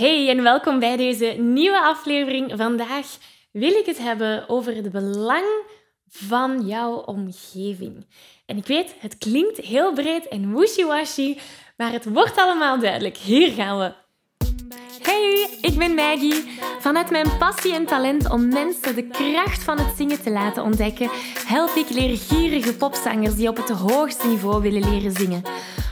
Hey en welkom bij deze nieuwe aflevering. Vandaag wil ik het hebben over het belang van jouw omgeving. En ik weet, het klinkt heel breed en wishy-washy, maar het wordt allemaal duidelijk. Hier gaan we. Hey, ik ben Maggie. Vanuit mijn passie en talent om mensen de kracht van het zingen te laten ontdekken, help ik leergierige popzangers die op het hoogste niveau willen leren zingen.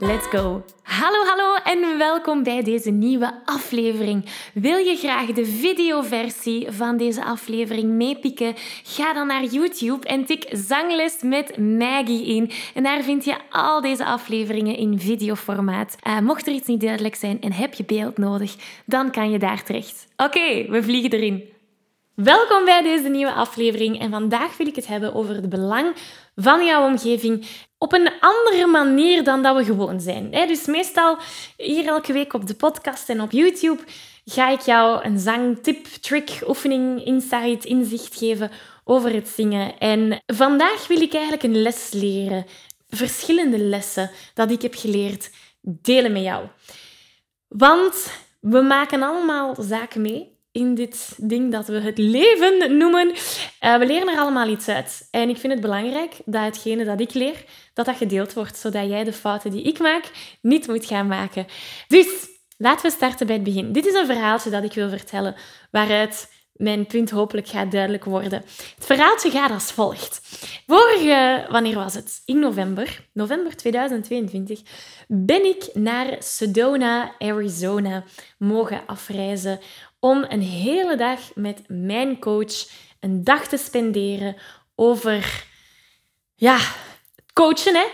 Let's go! Hallo, hallo en welkom bij deze nieuwe aflevering. Wil je graag de videoversie van deze aflevering meepikken? Ga dan naar YouTube en tik Zangles met Maggie in. En daar vind je al deze afleveringen in videoformaat. Uh, mocht er iets niet duidelijk zijn en heb je beeld nodig, dan kan je daar terecht. Oké, we vliegen erin. Welkom bij deze nieuwe aflevering en vandaag wil ik het hebben over het belang van jouw omgeving op een andere manier dan dat we gewoon zijn. Dus meestal hier elke week op de podcast en op YouTube ga ik jou een zangtip, trick, oefening, insight, inzicht geven over het zingen. En vandaag wil ik eigenlijk een les leren. Verschillende lessen dat ik heb geleerd delen met jou. Want we maken allemaal zaken mee in dit ding dat we het leven noemen. Uh, we leren er allemaal iets uit. En ik vind het belangrijk dat hetgene dat ik leer, dat dat gedeeld wordt, zodat jij de fouten die ik maak niet moet gaan maken. Dus laten we starten bij het begin. Dit is een verhaaltje dat ik wil vertellen, waaruit mijn punt hopelijk gaat duidelijk worden. Het verhaaltje gaat als volgt. Vorige, wanneer was het? In november, november 2022, ben ik naar Sedona, Arizona mogen afreizen om een hele dag met mijn coach een dag te spenderen over ja, coachen. Hè?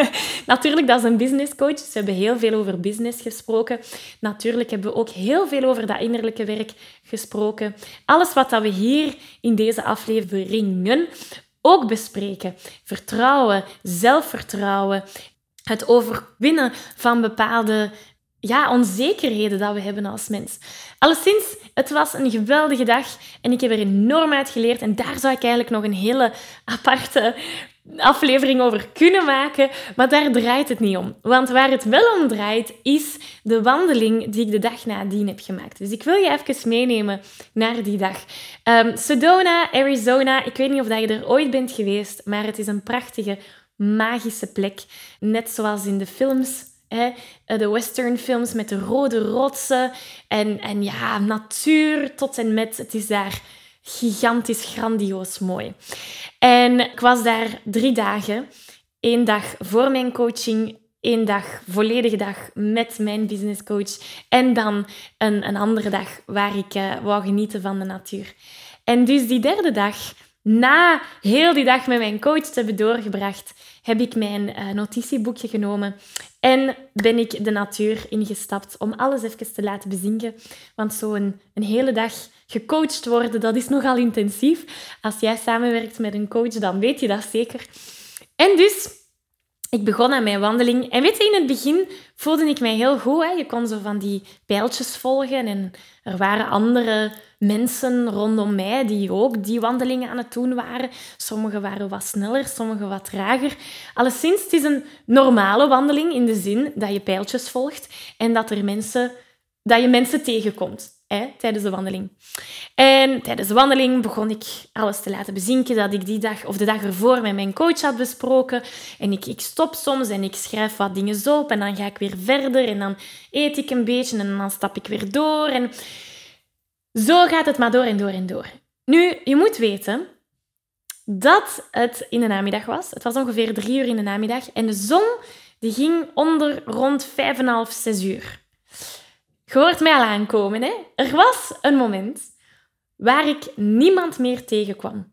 Natuurlijk, dat is een business coach. Ze hebben heel veel over business gesproken. Natuurlijk hebben we ook heel veel over dat innerlijke werk gesproken. Alles wat dat we hier in deze afleveringen ook bespreken. Vertrouwen, zelfvertrouwen, het overwinnen van bepaalde ja, onzekerheden dat we hebben als mens. Alleszins, het was een geweldige dag en ik heb er enorm uit geleerd. En daar zou ik eigenlijk nog een hele aparte aflevering over kunnen maken, maar daar draait het niet om. Want waar het wel om draait, is de wandeling die ik de dag nadien heb gemaakt. Dus ik wil je even meenemen naar die dag. Um, Sedona, Arizona, ik weet niet of dat je er ooit bent geweest, maar het is een prachtige, magische plek. Net zoals in de films Hè, de westernfilms met de rode rotsen en, en ja, natuur tot en met. Het is daar gigantisch, grandioos mooi. En ik was daar drie dagen. Eén dag voor mijn coaching, één dag, volledige dag met mijn businesscoach. En dan een, een andere dag waar ik uh, wou genieten van de natuur. En dus die derde dag, na heel die dag met mijn coach te hebben doorgebracht, heb ik mijn uh, notitieboekje genomen en ben ik de natuur ingestapt om alles even te laten bezinken. Want zo'n een, een hele dag gecoacht worden, dat is nogal intensief. Als jij samenwerkt met een coach, dan weet je dat zeker. En dus, ik begon aan mijn wandeling. En weet je, in het begin voelde ik mij heel goed. Hè? Je kon zo van die pijltjes volgen en er waren andere mensen rondom mij die ook die wandelingen aan het doen waren. Sommigen waren wat sneller, sommigen wat trager. Alleszins, het is een normale wandeling in de zin dat je pijltjes volgt en dat, er mensen, dat je mensen tegenkomt tijdens de wandeling. En tijdens de wandeling begon ik alles te laten bezinken dat ik die dag of de dag ervoor met mijn coach had besproken. En ik, ik stop soms en ik schrijf wat dingen op en dan ga ik weer verder en dan eet ik een beetje en dan stap ik weer door. En zo gaat het maar door en door en door. Nu, je moet weten dat het in de namiddag was. Het was ongeveer drie uur in de namiddag. En de zon die ging onder rond vijf en half, zes uur. Je hoort mij al aankomen, hè? Er was een moment waar ik niemand meer tegenkwam.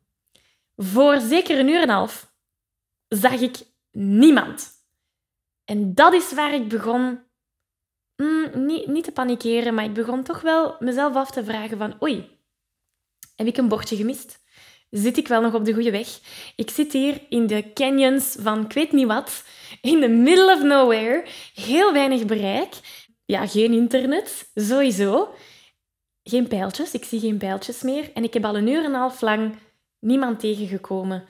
Voor zeker een uur en een half zag ik niemand. En dat is waar ik begon, mm, niet, niet te panikeren, maar ik begon toch wel mezelf af te vragen van, oei, heb ik een bordje gemist? Zit ik wel nog op de goede weg? Ik zit hier in de canyons van ik weet niet wat, in the middle of nowhere, heel weinig bereik. Ja, geen internet, sowieso. Geen pijltjes, ik zie geen pijltjes meer. En ik heb al een uur en een half lang niemand tegengekomen.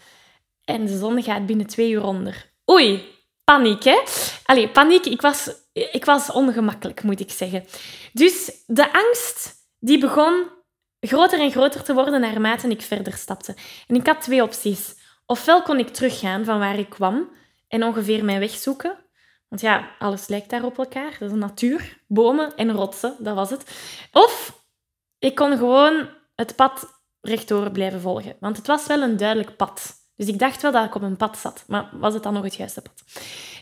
En de zon gaat binnen twee uur onder. Oei, paniek, hè? Allee, paniek. Ik was, ik was ongemakkelijk, moet ik zeggen. Dus de angst, die begon groter en groter te worden naarmate ik verder stapte. En ik had twee opties. Ofwel kon ik teruggaan van waar ik kwam en ongeveer mijn weg zoeken. Want ja, alles lijkt daar op elkaar. Dat is natuur, bomen en rotsen, dat was het. Of ik kon gewoon het pad rechtdoor blijven volgen. Want het was wel een duidelijk pad. Dus ik dacht wel dat ik op een pad zat, maar was het dan nog het juiste pad?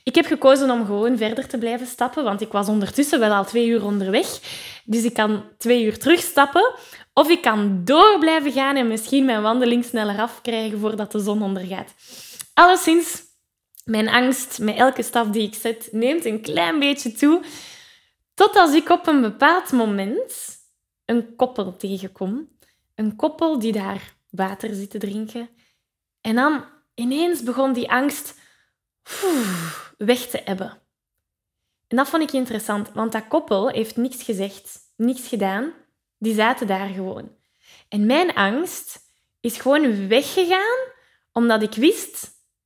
Ik heb gekozen om gewoon verder te blijven stappen, want ik was ondertussen wel al twee uur onderweg. Dus ik kan twee uur terugstappen, of ik kan door blijven gaan en misschien mijn wandeling sneller afkrijgen voordat de zon ondergaat. Alleszins, mijn angst met elke stap die ik zet neemt een klein beetje toe, tot als ik op een bepaald moment een koppel tegenkom. Een koppel die daar water zit te drinken en dan ineens begon die angst weg te ebben. En dat vond ik interessant, want dat koppel heeft niks gezegd, niks gedaan. Die zaten daar gewoon. En mijn angst is gewoon weggegaan, omdat ik wist,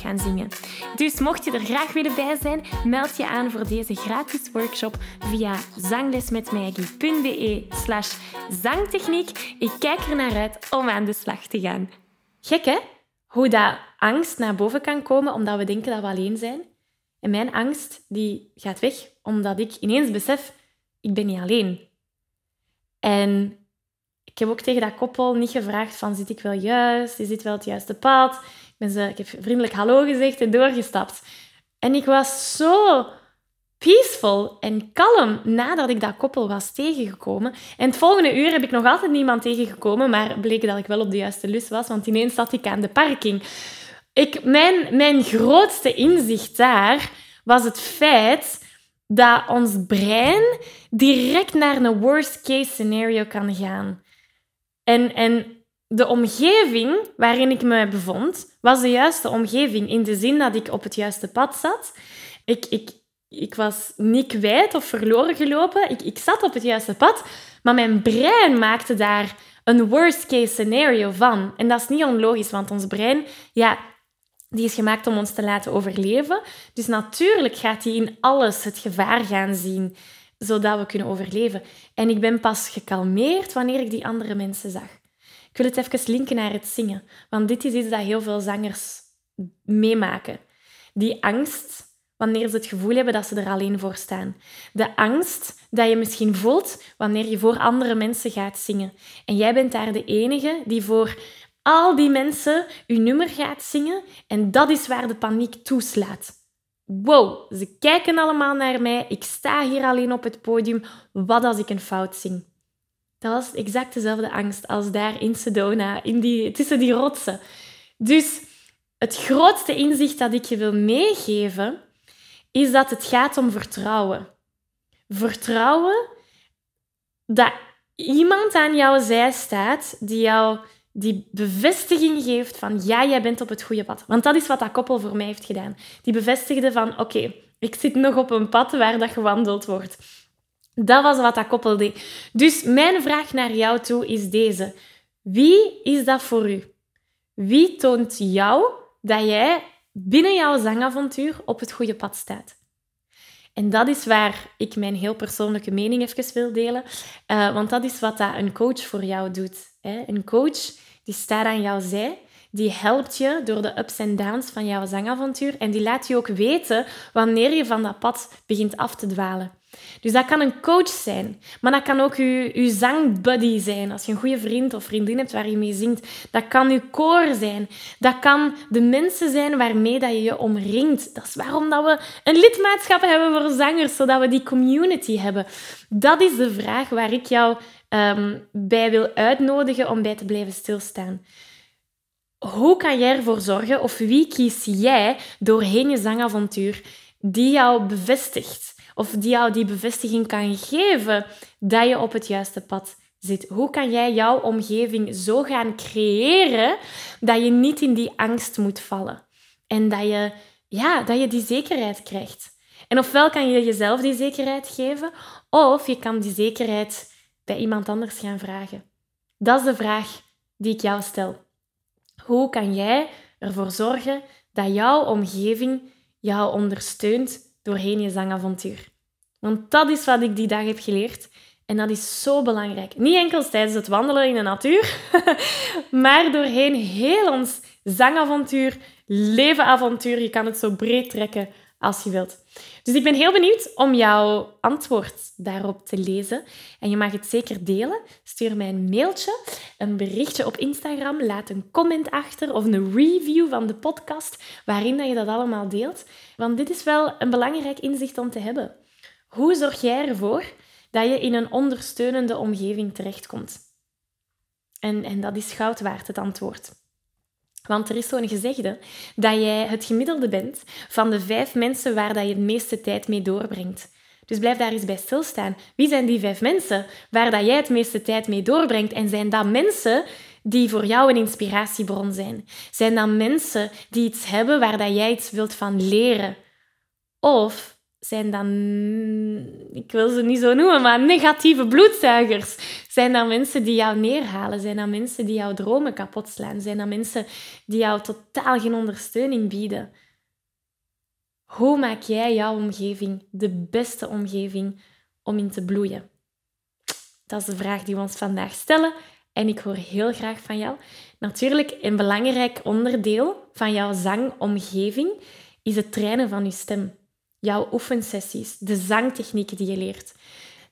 gaan zingen. Dus mocht je er graag willen bij zijn, meld je aan voor deze gratis workshop via zanglesmetmaggie.be slash zangtechniek. Ik kijk er naar uit om aan de slag te gaan. Gek hè? Hoe dat angst naar boven kan komen omdat we denken dat we alleen zijn. En mijn angst die gaat weg omdat ik ineens besef, ik ben niet alleen. En ik heb ook tegen dat koppel niet gevraagd van, zit ik wel juist? Is dit wel het juiste pad? Ik, heb vriendelijk hallo gezegd en doorgestapt. En ik was zo peaceful en kalm nadat ik dat koppel was tegengekomen. En het volgende uur heb ik nog altijd niemand tegengekomen, maar bleek dat ik wel op de juiste lus was, want ineens zat ik aan de parking. Ik, mijn, mijn grootste inzicht daar was het feit dat ons brein direct naar een worst case scenario kan gaan. En, en de omgeving waarin ik me bevond, was de juiste omgeving. In de zin dat ik op het juiste pad zat. Ik, ik, ik was niet kwijt of verloren gelopen. Ik, ik zat op het juiste pad. Maar mijn brein maakte daar een worst case scenario van. En dat is niet onlogisch, want ons brein, ja, die is gemaakt om ons te laten overleven. Dus natuurlijk gaat hij in alles het gevaar gaan zien, zodat we kunnen overleven. En ik ben pas gekalmeerd wanneer ik die andere mensen zag. Ik wil het even linken naar het zingen, want dit is iets dat heel veel zangers meemaken. Die angst wanneer ze het gevoel hebben dat ze er alleen voor staan. De angst dat je misschien voelt wanneer je voor andere mensen gaat zingen. En jij bent daar de enige die voor al die mensen uw nummer gaat zingen en dat is waar de paniek toeslaat. Wow, ze kijken allemaal naar mij, ik sta hier alleen op het podium, wat als ik een fout zing? Dat was exact dezelfde angst als daar in Sedona, in die, tussen die rotsen. Dus het grootste inzicht dat ik je wil meegeven, is dat het gaat om vertrouwen. Vertrouwen dat iemand aan jouw zij staat die jou die bevestiging geeft van ja, jij bent op het goede pad. Want dat is wat dat koppel voor mij heeft gedaan. Die bevestigde van oké, ik zit nog op een pad waar dat gewandeld wordt. Dat was wat dat koppel deed. Dus mijn vraag naar jou toe is deze. Wie is dat voor u? Wie toont jou dat jij binnen jouw zangavontuur op het goede pad staat? En dat is waar ik mijn heel persoonlijke mening even wil delen. Uh, want dat is wat dat een coach voor jou doet. Hè? Een coach die staat aan jouw zij, die helpt je door de ups en downs van jouw zangavontuur en die laat je ook weten wanneer je van dat pad begint af te dwalen. Dus dat kan een coach zijn, maar dat kan ook je, zangbuddy zijn. Als je een goede vriend of vriendin hebt waar je mee zingt. Dat kan je koor zijn. Dat kan de mensen zijn waarmee dat je je omringt. Dat is waarom dat we een lidmaatschap hebben voor zangers, zodat we die community hebben. Dat is de vraag waar ik jou ehm, bij wil uitnodigen om bij te blijven stilstaan. Hoe kan jij ervoor zorgen, of wie kies jij doorheen je zangavontuur die jou bevestigt? Of die jou die bevestiging kan geven dat je op het juiste pad zit. Hoe kan jij jouw omgeving zo gaan creëren dat je niet in die angst moet vallen en dat je, ja, dat je die zekerheid krijgt? En ofwel kan je jezelf die zekerheid geven, of je kan die zekerheid bij iemand anders gaan vragen. Dat is de vraag die ik jou stel. Hoe kan jij ervoor zorgen dat jouw omgeving jou ondersteunt doorheen je zangavontuur. Want dat is wat ik die dag heb geleerd. En dat is zo belangrijk. Niet enkel tijdens het wandelen in de natuur, maar doorheen heel ons zangavontuur, levenavontuur. Je kan het zo breed trekken als je wilt. Dus ik ben heel benieuwd om jouw antwoord daarop te lezen. En je mag het zeker delen. Stuur mij een mailtje, een berichtje op Instagram, laat een comment achter of een review van de podcast waarin je dat allemaal deelt. Want dit is wel een belangrijk inzicht om te hebben. Hoe zorg jij ervoor dat je in een ondersteunende omgeving terechtkomt? En, en dat is goud waard, het antwoord. Want er is zo'n gezegde dat jij het gemiddelde bent van de vijf mensen waar dat je het meeste tijd mee doorbrengt. Dus blijf daar eens bij stilstaan. Wie zijn die vijf mensen waar dat jij het meeste tijd mee doorbrengt? En zijn dat mensen die voor jou een inspiratiebron zijn? Zijn dat mensen die iets hebben waar dat jij iets wilt van leren? Of zijn dan, ik wil ze niet zo noemen, maar negatieve bloedzuigers? Zijn dat mensen die jou neerhalen? Zijn dat mensen die jouw dromen kapot slaan? Zijn dat mensen die jou totaal geen ondersteuning bieden? Hoe maak jij jouw omgeving de beste omgeving om in te bloeien? Dat is de vraag die we ons vandaag stellen en ik hoor heel graag van jou. Natuurlijk, een belangrijk onderdeel van jouw zangomgeving is het trainen van je stem jouw oefensessies, de zangtechnieken die je leert.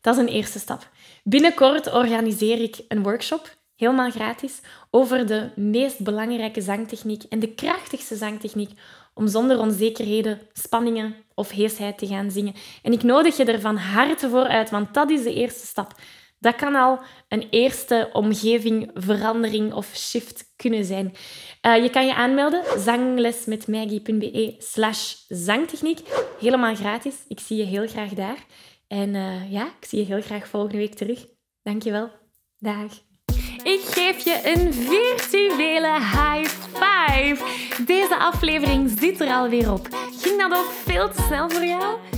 Dat is een eerste stap. Binnenkort organiseer ik een workshop, helemaal gratis, over de meest belangrijke zangtechniek en de krachtigste zangtechniek om zonder onzekerheden, spanningen of heesheid te gaan zingen. En ik nodig je er van harte voor uit, want dat is de eerste stap. Dat kan al een eerste omgevingverandering of shift kunnen zijn. Uh, je kan je aanmelden, zanglesmetmaggie.be slash zangtechniek. Helemaal gratis. Ik zie je heel graag daar. En uh, ja, ik zie je heel graag volgende week terug. Dankjewel. Dag. Ik geef je een virtuele high five. Deze aflevering zit er alweer op. Ging dat ook veel te snel voor jou?